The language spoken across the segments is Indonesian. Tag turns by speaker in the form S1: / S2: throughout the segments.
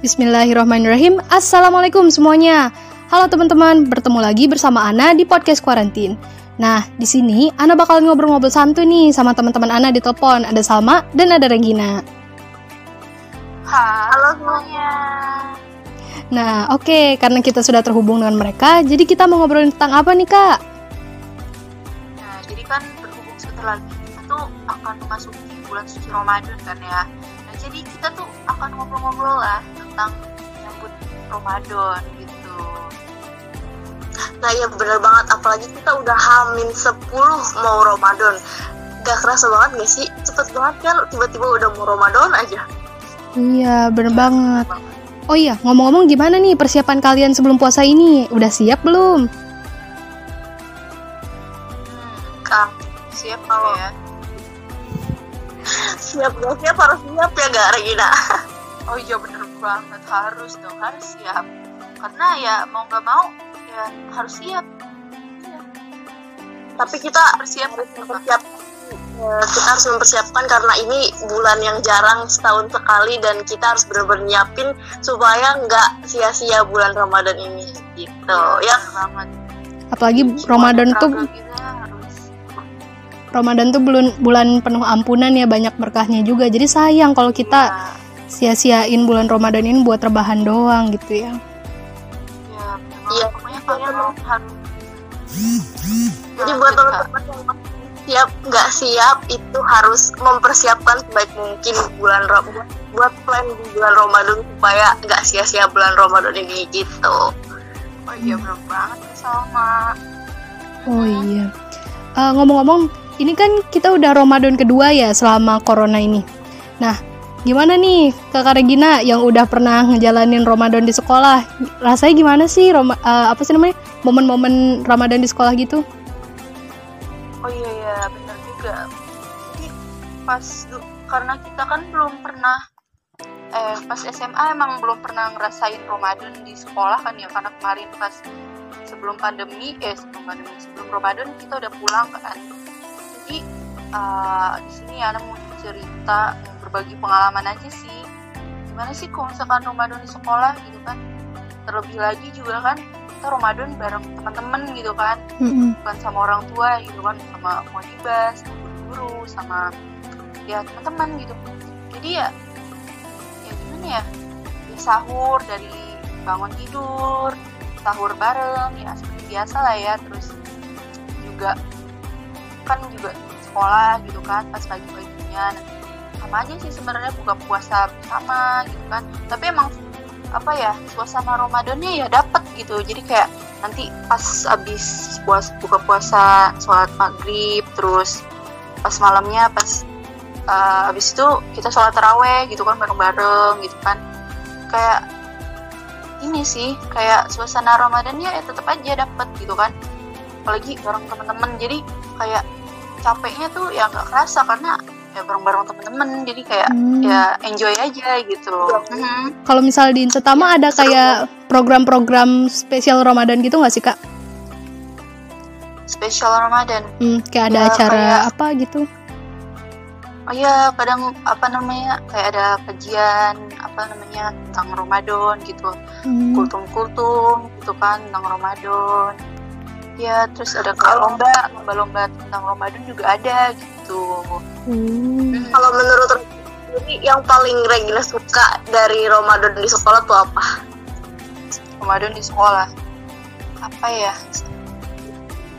S1: Bismillahirrahmanirrahim. Assalamualaikum semuanya. Halo teman-teman, bertemu lagi bersama Ana di podcast Kuarantin. Nah, di sini Ana bakal ngobrol-ngobrol santuy nih sama teman-teman Ana di telepon. Ada Salma dan ada Regina.
S2: Halo semuanya.
S1: Nah, oke, karena kita sudah terhubung dengan mereka, jadi kita mau ngobrolin tentang apa nih, Kak?
S2: Nah, jadi kan berhubung sebentar lagi kita tuh akan memasuki bulan suci Ramadan kan ya. Jadi kita tuh akan ngobrol-ngobrol lah tentang menyambut Ramadan gitu.
S3: Nah iya bener banget, apalagi kita udah hamin 10 mau Ramadan Gak kerasa banget gak sih? Cepet banget kan, tiba-tiba udah mau Ramadan aja
S1: Iya, bener banget. Oh iya, ngomong-ngomong gimana nih persiapan kalian sebelum puasa ini? Udah siap belum?
S2: Hmm,
S3: Kak,
S2: siap
S3: Kalau-
S2: ya.
S3: Siap gak siap harus siap ya gak Regina?
S2: Oh iya bener banget harus dong harus siap. Karena ya mau nggak mau ya harus siap. Iya.
S3: Tapi kita
S2: Bersiap
S3: harus mempersiap eh, kita harus mempersiapkan karena ini bulan yang jarang setahun sekali dan kita harus benar-benar nyiapin supaya nggak sia-sia bulan Ramadan ini gitu ya
S2: bener banget.
S1: Apalagi Ramadan tuh Ramadan tuh bulan bulan penuh ampunan ya, banyak berkahnya juga. Jadi sayang kalau kita
S2: Iya.
S1: sia-siain bulan Ramadan ini buat rebahan doang gitu ya.
S2: Ya,
S3: Iya.
S2: pokoknya kalian harus.
S3: jadi buat teman-teman yang siap nggak siap itu harus mempersiapkan sebaik mungkin bulan Ramadan buat plan di bulan Ramadan supaya nggak sia-sia bulan Ramadan ini gitu
S2: Oh iya bener banget sama.
S1: Oh iya. Eh, ngomong-ngomong, ini kan kita udah Ramadan kedua ya selama corona ini. Nah, gimana nih Kakak Regina yang udah pernah ngejalanin Ramadan di sekolah? Rasanya gimana sih Roma, eh, apa sih namanya? Momen-momen Ramadan di sekolah gitu?
S2: Oh iya ya bener juga. Jadi pas karena kita kan belum pernah eh pas SMA emang belum pernah ngerasain Ramadan di sekolah kan ya karena kemarin pas sebelum pandemi eh sebelum pandemi sebelum Ramadan kita udah pulang kan. Jadi eh, di sini ya mau cerita berbagi pengalaman aja sih. Gimana sih kalau misalkan Ramadan di sekolah gitu kan? Terlebih lagi juga kan kita Ramadan bareng teman-teman gitu kan. Bukan sama orang tua gitu kan sama wajibas sama guru sama ya teman-teman gitu. Jadi ya ya gimana ya? Ya sahur dari bangun tidur sahur bareng ya seperti biasa lah ya. Terus juga kan juga sekolah gitu kan pas pagi-paginya. Nanti sama aja sih sebenarnya buka puasa bersama gitu kan. Tapi emang apa ya suasana Ramadannya ya dapet gitu. Jadi kayak nanti pas abis puas buka puasa sholat maghrib terus pas malamnya pas uh, abis itu kita sholat taraweh gitu kan bareng-bareng gitu kan. Kayak ini sih kayak suasana Ramadannya ya tetap aja dapet gitu kan. Apalagi bareng temen-temen jadi kayak capeknya tuh ya nggak kerasa karena ya bareng-bareng temen-temen jadi kayak
S1: Hmm.
S2: ya enjoy aja gitu Mhm.
S1: Kalau misal di Insetama ada kayak program-program spesial Ramadan gitu nggak sih kak?
S2: spesial Ramadan
S1: Hmm, kayak ada
S2: Ya,
S1: acara
S2: kayak-
S1: apa gitu?
S2: Oh iya, kadang apa namanya kayak ada kajian apa namanya tentang Ramadan gitu,
S1: Hmm.
S2: kultum-kultum gitu kan tentang Ramadan. Ya terus ada kayak lomba, lomba-lomba tentang Ramadan juga ada gitu.
S1: Hmm.
S3: kalau menurut sendiri yang paling Regina suka dari Ramadan di sekolah tuh apa?
S2: Ramadan di sekolah. Apa ya?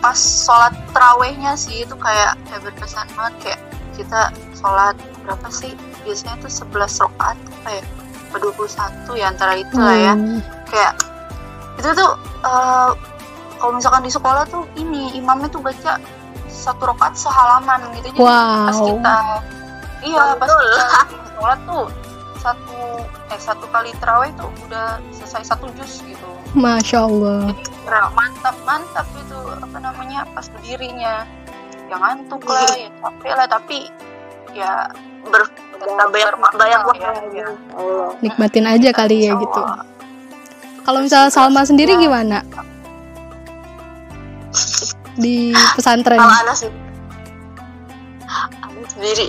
S2: Pas sholat terawihnya sih itu kayak kayak berkesan banget kayak kita sholat berapa sih? Biasanya tuh 11 rakaat apa ya? Apa 21 ya antara itu lah ya.
S1: Hmm.
S2: kayak itu tuh eh, kalau misalkan di sekolah tuh ini imamnya tuh baca satu rakaat sehalaman gitu jadi pas
S1: Wow.
S2: kita iya pas
S3: Betul.
S2: kita sekolah tuh satu eh satu kali terawih tuh udah selesai satu jus gitu
S1: Masya Allah.
S2: jadi mantap mantap itu apa namanya pas berdirinya yang ngantuk lah ya capek lah tapi ya
S3: Ber banyak
S2: bermakna
S3: banyak
S2: ya, ya.
S3: Allah.
S1: Nikmatin aja kali ya gitu. Kalau misalnya Salma sendiri
S2: Ya.
S1: gimana? Di pesantren.
S3: Kalau Ana sih, Ana sendiri,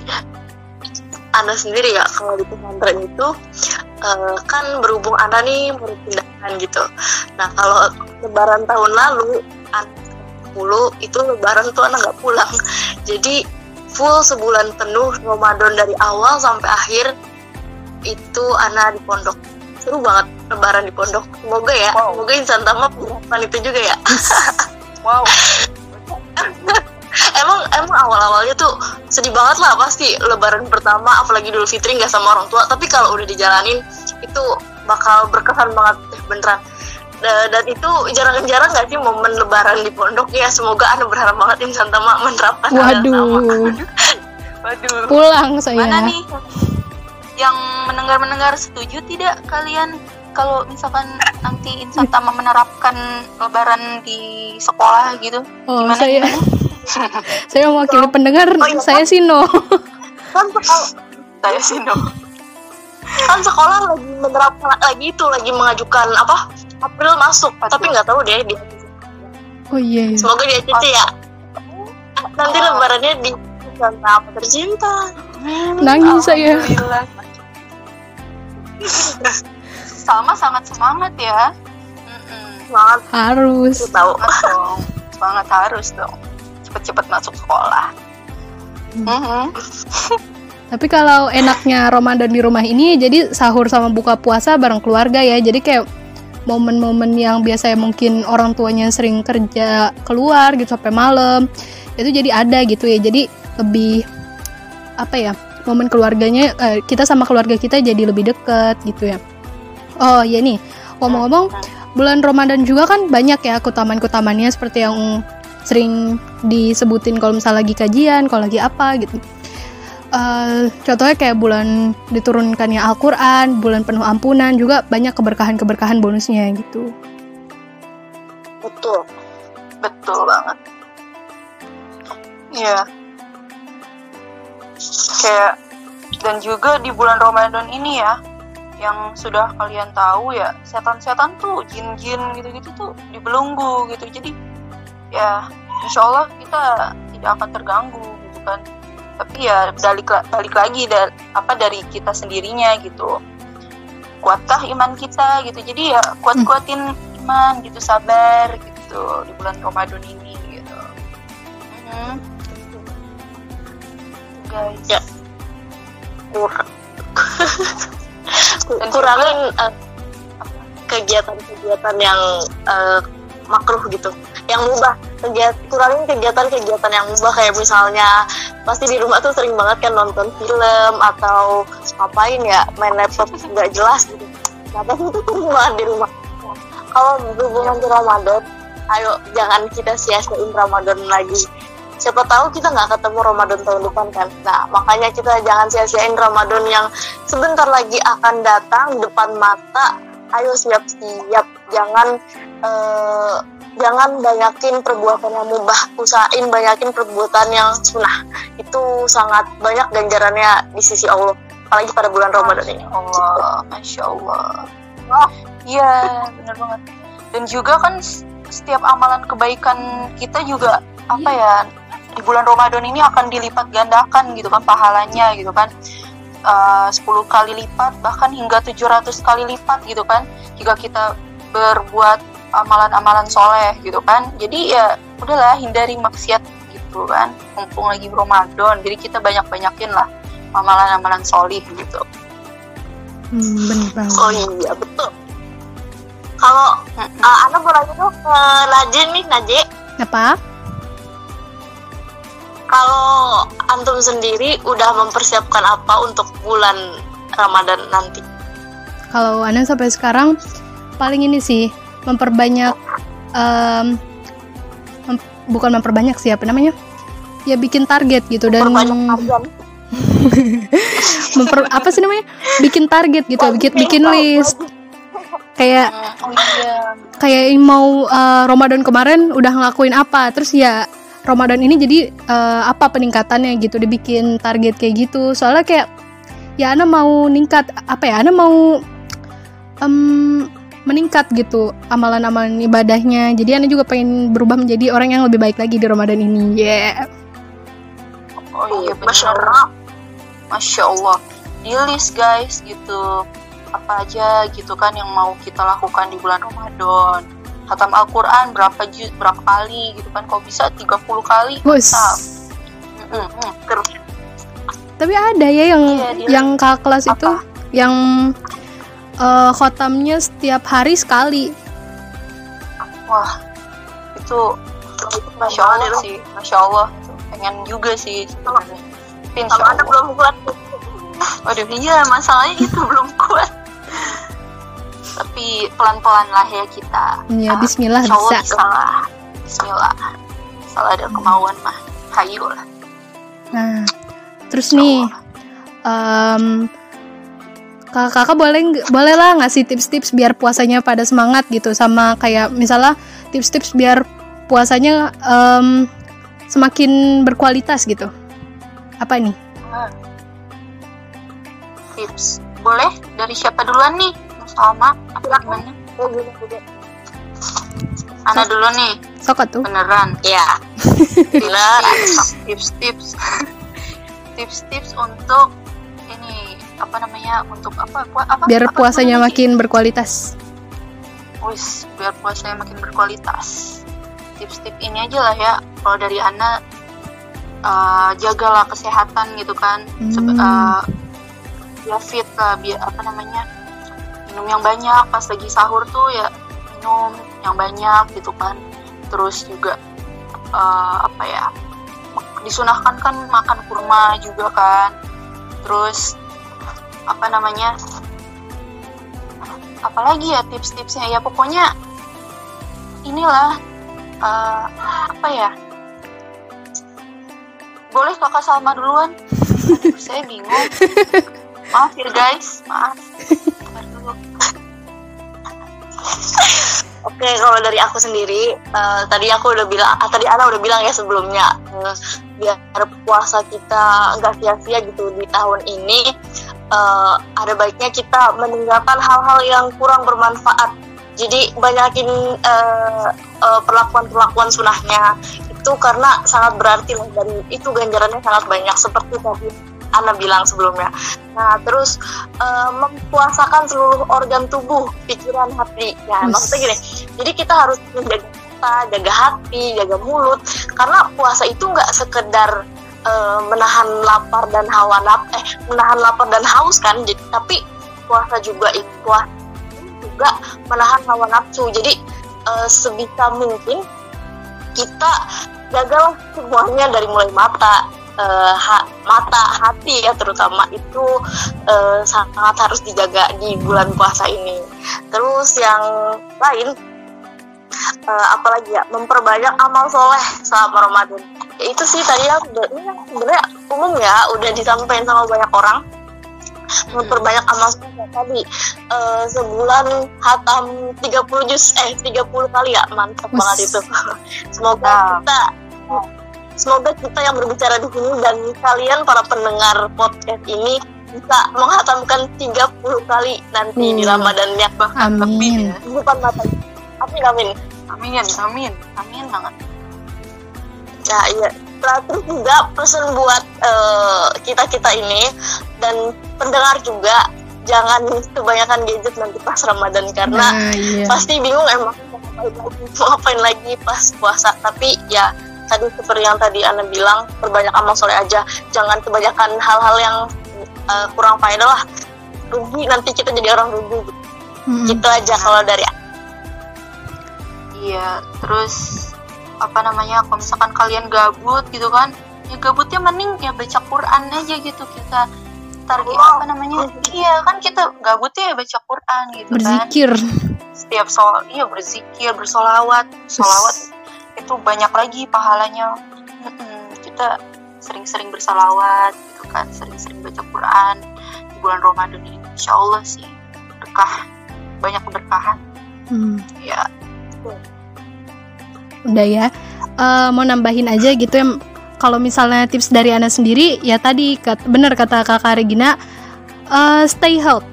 S3: Ana sendiri ya kalau di pesantren itu eh, kan berhubung Ana nih baru pindahan gitu. Nah kalau Lebaran tahun lalu Ana 10 itu Lebaran tuh Ana nggak pulang. Jadi full sebulan penuh Ramadan dari awal sampai akhir itu Ana di pondok. Seru banget Lebaran di pondok. Semoga ya,
S2: Wow.
S3: semoga insan tamat melakukan itu juga ya.
S2: Wow.
S3: emang emang awal-awalnya tuh sedih banget lah pasti lebaran pertama apalagi Idul Fitri nggak sama orang tua tapi kalau udah dijalanin itu bakal berkesan banget deh beneran Da- dan itu jarang-jarang nggak sih momen lebaran di pondok ya semoga anda berharap banget insan tama menerapkan
S1: Waduh,
S2: Waduh.
S1: pulang saya.
S2: Mana nih yang mendengar-mendengar setuju tidak kalian kalau misalkan nanti insan tama menerapkan lebaran di sekolah gitu?
S1: Oh,
S2: Gimana,
S1: saya
S2: gimana?
S1: saya mewakili pendengar,
S3: Oh, iya,
S1: saya sih no.
S3: kan sekolah
S2: Saya sih no.
S3: kan sekolah lagi menerapkan lagi itu lagi mengajukan apa April masuk
S2: Betul.
S3: tapi nggak tahu deh di
S1: Oh iya. iya.
S3: semoga dia cuci ya nanti
S2: Oh.
S3: lebarannya di insan tama tercinta
S1: Nangis saya.
S2: Salma sangat semangat ya.
S3: Semangat
S1: Harus.
S3: tahu
S2: Semangat dong. Semangat harus dong. Cepet-cepet masuk sekolah.
S1: Hmm.
S2: Mhm.
S1: Tapi kalau enaknya Ramadan di rumah ini jadi sahur sama buka puasa bareng keluarga ya. Jadi kayak momen-momen yang biasanya mungkin orang tuanya sering kerja keluar gitu sampai malam itu jadi ada gitu ya. Jadi lebih apa ya? Momen keluarganya eh, kita sama keluarga kita jadi lebih deket gitu ya. Oh ya nih, ngomong-ngomong bulan Ramadan juga kan banyak ya keutamaan-keutamaannya seperti yang sering disebutin kalau misalnya lagi kajian, kalau lagi apa gitu. Eh, contohnya kayak bulan diturunkannya Al-Quran, bulan penuh ampunan, juga banyak keberkahan-keberkahan bonusnya gitu.
S3: betul
S2: Betul banget. Iya. Kayak dan juga di bulan Ramadan ini ya, yang sudah kalian tahu ya, setan-setan tuh, jin-jin gitu-gitu tuh dibelenggu gitu. Jadi ya, insya Allah kita tidak akan terganggu gitu kan. Tapi ya balik balik lagi da- apa dari kita sendirinya gitu. Kuatkah iman kita gitu. Jadi ya kuat-kuatin iman gitu, sabar gitu di bulan Ramadan ini gitu. Mhm. Guys.
S3: Ya. kurang kurangin eh, kegiatan-kegiatan yang eh, makruh gitu yang mubah. Kegiatan kurangin kegiatan-kegiatan yang mubah. Kayak misalnya pasti di rumah tuh sering banget kan nonton film atau ngapain ya main laptop nggak jelas. Gitu nah pasti itu banget di rumah. Kalau berhubungan di Ramadan ayo jangan kita sia-siain Ramadan lagi. Siapa tahu kita nggak ketemu Ramadan tahun depan kan. Nah makanya kita jangan sia-siain Ramadan yang sebentar lagi akan datang depan mata ayo siap-siap jangan eh, jangan banyakin perbuatan yang mubah usahain banyakin perbuatan yang sunnah itu sangat banyak ganjarannya di sisi Allah apalagi pada bulan Ramadan ini
S2: Allah, masya Allah. Wah, iya benar banget. Dan juga kan setiap amalan kebaikan kita juga apa ya di bulan Ramadan ini akan dilipat gandakan gitu kan pahalanya gitu kan. Eh, 10 kali lipat bahkan hingga 700 kali lipat gitu kan jika kita berbuat amalan-amalan soleh gitu kan jadi ya udahlah hindari maksiat gitu kan mumpung lagi Ramadan jadi kita banyak-banyakin lah amalan-amalan solih gitu
S1: Hmm, bener banget.
S3: oh iya betul kalau
S2: Mm-mm.
S3: uh, Anda mau nanya tuh ke Naje nih Naje
S1: Apa?
S3: Kalau antum sendiri udah mempersiapkan apa untuk bulan Ramadan nanti
S1: Kalau Ana sampai sekarang paling ini sih memperbanyak em, mem- bukan memperbanyak sih apa namanya? Ya bikin target gitu dan memper apa sih namanya? Bikin target gitu, bikin bikin list. Kayak
S2: oh iya
S1: kayak mau eh, Ramadan kemarin udah ngelakuin apa terus ya Ramadan ini jadi eh, apa peningkatannya gitu dibikin target kayak gitu. Soalnya kayak ya Ana mau ningkat apa ya Ana mau em, meningkat gitu amalan-amalan ibadahnya. Jadi Ana juga pengen berubah menjadi orang yang lebih baik lagi di Ramadan ini. Ya
S2: oh iya
S3: Masya Allah.
S2: Masya Allah. Di list guys gitu. Apa aja gitu kan yang mau kita lakukan di bulan Ramadan Hatam Al-Quran berapa juz, berapa kali gitu kan. Kalau bisa 30 kali. Mm, mm, terus.
S1: Tapi ada ya yang
S2: Iya, dia-
S1: yang kakak kelas itu
S2: Apa?
S1: yang eh, khotamnya setiap hari sekali.
S2: wah itu masya Allah sih. Masya Allah. Pengen juga sih sebenarnya. Tapi insya Allah.
S3: belum kuat
S2: waduh iya masalahnya itu belum tapi pelan-pelan lah ya kita.
S1: Ya
S2: Ah,
S1: Bismillah
S2: insya
S1: bisa.
S2: bisa. lah Bismillah. Salah ada kemauan mah hayu lah.
S1: Nah, terus nih em, kakak-kakak boleh nggak- boleh lah ngasih tips-tips biar puasanya pada semangat gitu. Sama kayak misalnya tips-tips biar puasanya em, semakin berkualitas gitu. Apa nih?
S2: Hmm. tips. Boleh? Dari siapa duluan nih sama apa gimana
S3: Oh, gini.
S2: Ana dulu nih
S1: Sokot tuh.
S2: beneran
S3: ya benar
S2: tips-tips tips-tips untuk ini apa namanya untuk apa apa
S1: Biar
S2: apa
S1: puasanya
S2: namanya?
S1: makin berkualitas.
S2: wis biar puasanya makin berkualitas tips-tips ini aja lah ya kalau dari Ana eh, jagalah kesehatan gitu kan Sebe-
S1: Hmm.
S2: eh, ya fit lah biar apa namanya minum yang banyak pas lagi sahur tuh ya minum yang banyak gitu kan. Terus juga eh, apa ya disunahkan kan makan kurma juga kan. Terus apa namanya apalagi ya tips-tipsnya ya pokoknya inilah eh, apa ya boleh kakak Salma duluan? Aduh, saya bingung. Maaf ya guys. Maaf
S3: Oke, kalau dari aku sendiri, eh, tadi aku udah bilang, ah, tadi Ana udah bilang ya sebelumnya, eh, biar puasa kita nggak sia-sia gitu di tahun ini, eh, ada baiknya kita meninggalkan hal-hal yang kurang bermanfaat. Jadi banyakin eh, eh, perlakuan-perlakuan sunahnya itu karena sangat berarti dan itu ganjarannya sangat banyak seperti tadi Ana bilang sebelumnya. Nah, terus eh, mempuasakan seluruh organ tubuh, pikiran, hati. Ya,
S1: Wis.
S3: maksudnya gini. Jadi kita harus menjaga mata, jaga hati, jaga mulut. Karena puasa itu nggak sekedar eh, menahan lapar dan hawa naf eh menahan lapar dan haus kan. Jadi, tapi puasa juga itu puasa juga menahan hawa nafsu. Jadi eh, sebisa mungkin kita jagalah semuanya dari mulai mata, eh, ha- mata, hati ya terutama itu eh, sangat harus dijaga di bulan puasa ini. Terus yang lain eh, apalagi ya memperbanyak amal soleh selama Ramadan. Ya, itu sih tadi yang sebenarnya umum ya udah disampaikan sama banyak orang memperbanyak amal soleh tadi eh, sebulan hatam 30 juz eh 30 kali ya mantap
S1: Wis.
S3: banget itu semoga
S2: Mantap.
S3: kita semoga kita yang berbicara di sini dan kalian para pendengar podcast ini bisa menghatamkan 30 kali nanti di
S1: Hmm.
S3: Ramadannya
S2: bahkan lebih
S1: Amin.
S2: ya
S3: depan mata amin amin
S2: amin amin amin banget
S3: ya iya terus juga pesan buat kita kita ini dan pendengar juga jangan kebanyakan gadget nanti pas Ramadan karena
S1: Nah, iya.
S3: pasti bingung emang mau ngapain lagi mau ngapain lagi pas puasa tapi ya tadi seperti yang tadi Anda bilang perbanyak amal soleh aja. Jangan kebanyakan hal-hal yang eh, kurang faedah lah. Rugi nanti kita jadi orang rugi.
S1: Mm-mm.
S3: gitu aja kalau dari
S2: iya terus apa namanya kalau misalkan kalian gabut gitu kan ya gabutnya mending ya baca Quran aja gitu kita. Target
S3: Wow.
S2: apa namanya iya kan kita gabutnya ya baca Quran gitu kan.
S1: Berzikir.
S2: setiap sol iya berzikir bersolawat. Solawat itu banyak lagi pahalanya. Kita sering-sering bersolawat gitu kan sering-sering baca Quran di bulan Ramadan ini. Insya Allah sih berkah banyak keberkahan.
S1: Hmm.
S2: ya
S1: udah ya. Eh, mau nambahin aja gitu ya. Kalau misalnya tips dari Ana sendiri ya tadi kat, bener kata kakak Regina eh, stay health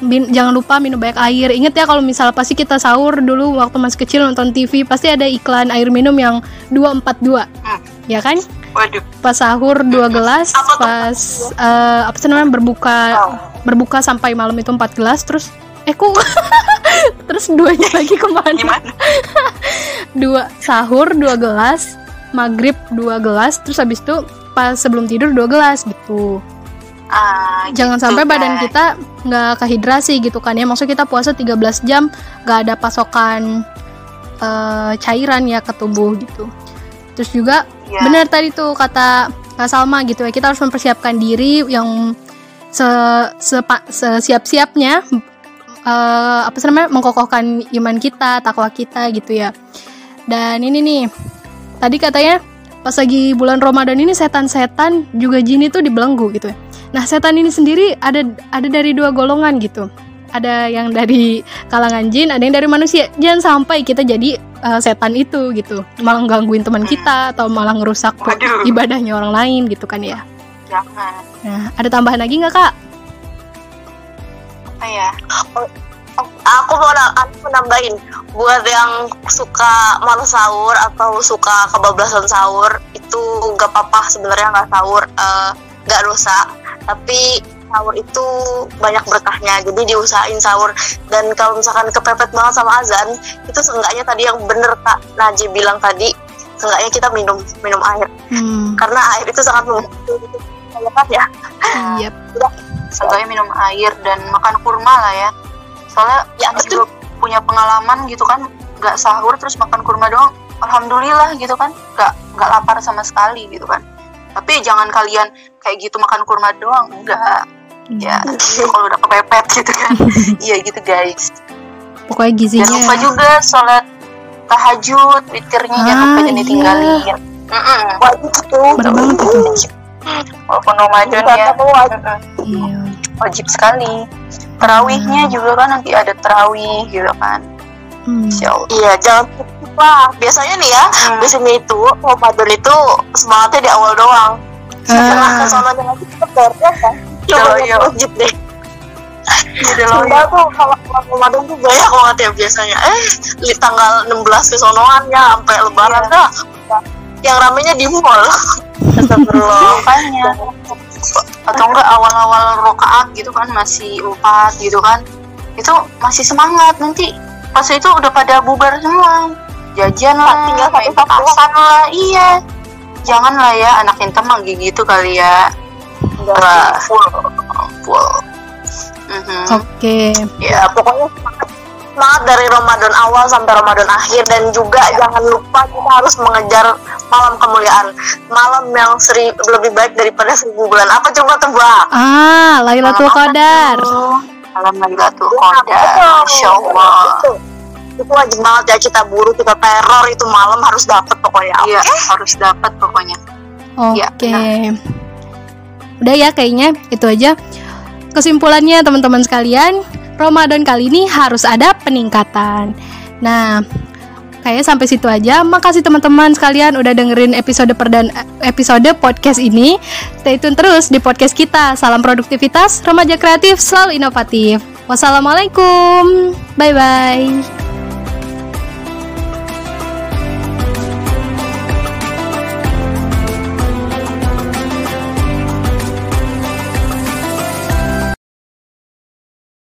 S1: Bin- jangan lupa minum banyak air. Inget ya kalau misalnya pasti kita sahur dulu waktu masih kecil nonton TV pasti ada iklan air minum yang 242
S2: Hmm.
S1: ya kan?
S2: Waduh.
S1: Pas sahur dua gelas
S3: Apa
S1: pas eh, apa sih namanya berbuka
S3: Oh.
S1: berbuka sampai malam itu empat gelas terus eh kok terus duanya lagi ke mana?
S2: Gimana?
S1: dua sahur dua gelas maghrib dua gelas terus habis itu pas sebelum tidur dua gelas gitu
S2: Ah,
S1: jangan
S2: gitu,
S1: sampai badan
S2: guys.
S1: kita nggak kehidrasi gitu kan ya maksudnya kita puasa 13 jam nggak ada pasokan eh, cairan ya ke tubuh gitu terus juga
S2: Iya.
S1: benar tadi tuh kata Kak Salma gitu ya kita harus mempersiapkan diri yang se, sepa- sesiap-siapnya eh, apa sih namanya mengkokohkan iman kita takwa kita gitu ya dan ini nih tadi katanya pas lagi bulan Ramadan ini setan-setan juga jin itu dibelenggu gitu ya nah setan ini sendiri ada ada dari dua golongan gitu. Ada yang dari kalangan jin ada yang dari manusia. Jangan sampai kita jadi eh, setan itu gitu. Malah gangguin teman kita atau malah ngerusak
S2: Waduh.
S1: ibadahnya orang lain gitu kan ya.
S2: Jangan.
S1: nah ada tambahan lagi nggak kak?
S2: Apa ya?
S3: aku mau aku nambahin. Buat yang suka malas sahur atau suka kebablasan sahur itu gak apa-apa sebenarnya nggak sahur. Eh, nggak dosa tapi sahur itu banyak berkahnya jadi diusahain sahur dan kalau misalkan kepepet banget sama azan itu seenggaknya tadi yang bener kak Najib bilang tadi seenggaknya kita minum minum air
S1: hmm,
S3: karena air itu sangat membantu ya kan ya
S1: iya
S2: Contohnya minum air dan makan kurma lah ya. Soalnya
S3: Ya,
S2: ya,
S3: betul.
S2: juga punya pengalaman gitu kan, nggak sahur terus makan kurma doang. Alhamdulillah gitu kan, nggak nggak lapar sama sekali gitu kan. Tapi jangan kalian kayak gitu makan kurma doang, enggak. Ya, kalau udah kepepet gitu kan. Iya gitu guys.
S1: pokoknya gizinya
S2: Jangan lupa juga sholat tahajud, witirnya jangan
S1: Ah,
S2: lupa jangan
S1: iya.
S2: ditinggalin. Mm-mm.
S3: wajib tuh
S1: Bener banget itu.
S2: Walaupun Ramadan ya,
S3: wajib.
S1: iya
S2: wajib sekali. Terawihnya juga kan nanti ada terawih gitu kan.
S1: Hmm.
S3: Iya, jangan lah. Biasanya nih ya,
S2: Hmm.
S3: biasanya itu Ramadan itu semangatnya di awal doang. Setelah
S1: Ah.
S3: ke sononya lagi tetap ya kan. Coba masjid deh.
S2: Loh,
S3: Sunda tuh kalau kalau Ramadan tuh banyak banget ya biasanya. Eh, di tanggal 16 ke sonoan ya sampai lebaran
S2: Iya.
S3: dah. Yang ramenya di mall.
S2: Makanya atau enggak awal-awal rokaat gitu kan masih empat gitu kan itu masih semangat nanti pas itu udah pada bubar semua jajan lah
S3: Tinggal
S2: main
S3: satu-satu.
S2: petasan lah. iya. Jangan lah ya anak intem mah gitu kali ya. Wah, full full. Mhm.
S1: Oke,
S3: ya pokoknya semangat, semangat dari Ramadan awal sampai Ramadan akhir. Dan juga jangan lupa kita harus mengejar malam kemuliaan. Malam yang seri, lebih baik daripada seribu bulan. Apa coba tebak
S1: ah Lailatul Qadar.
S2: tuh? Malam Lailatul Qadar. Masya Allah
S3: itu wajib banget ya kita buru kita teror itu malam harus dapet pokoknya
S2: Iya harus dapat pokoknya
S1: Oke.
S2: Iya,
S1: Udah ya kayaknya itu aja. Kesimpulannya teman-teman sekalian, Ramadan kali ini harus ada peningkatan. Nah, kayaknya sampai situ aja. Makasih teman-teman sekalian udah dengerin episode perdan episode podcast ini. Stay tune terus di podcast kita. Salam produktivitas, remaja kreatif selalu inovatif. Wassalamualaikum. Bye bye.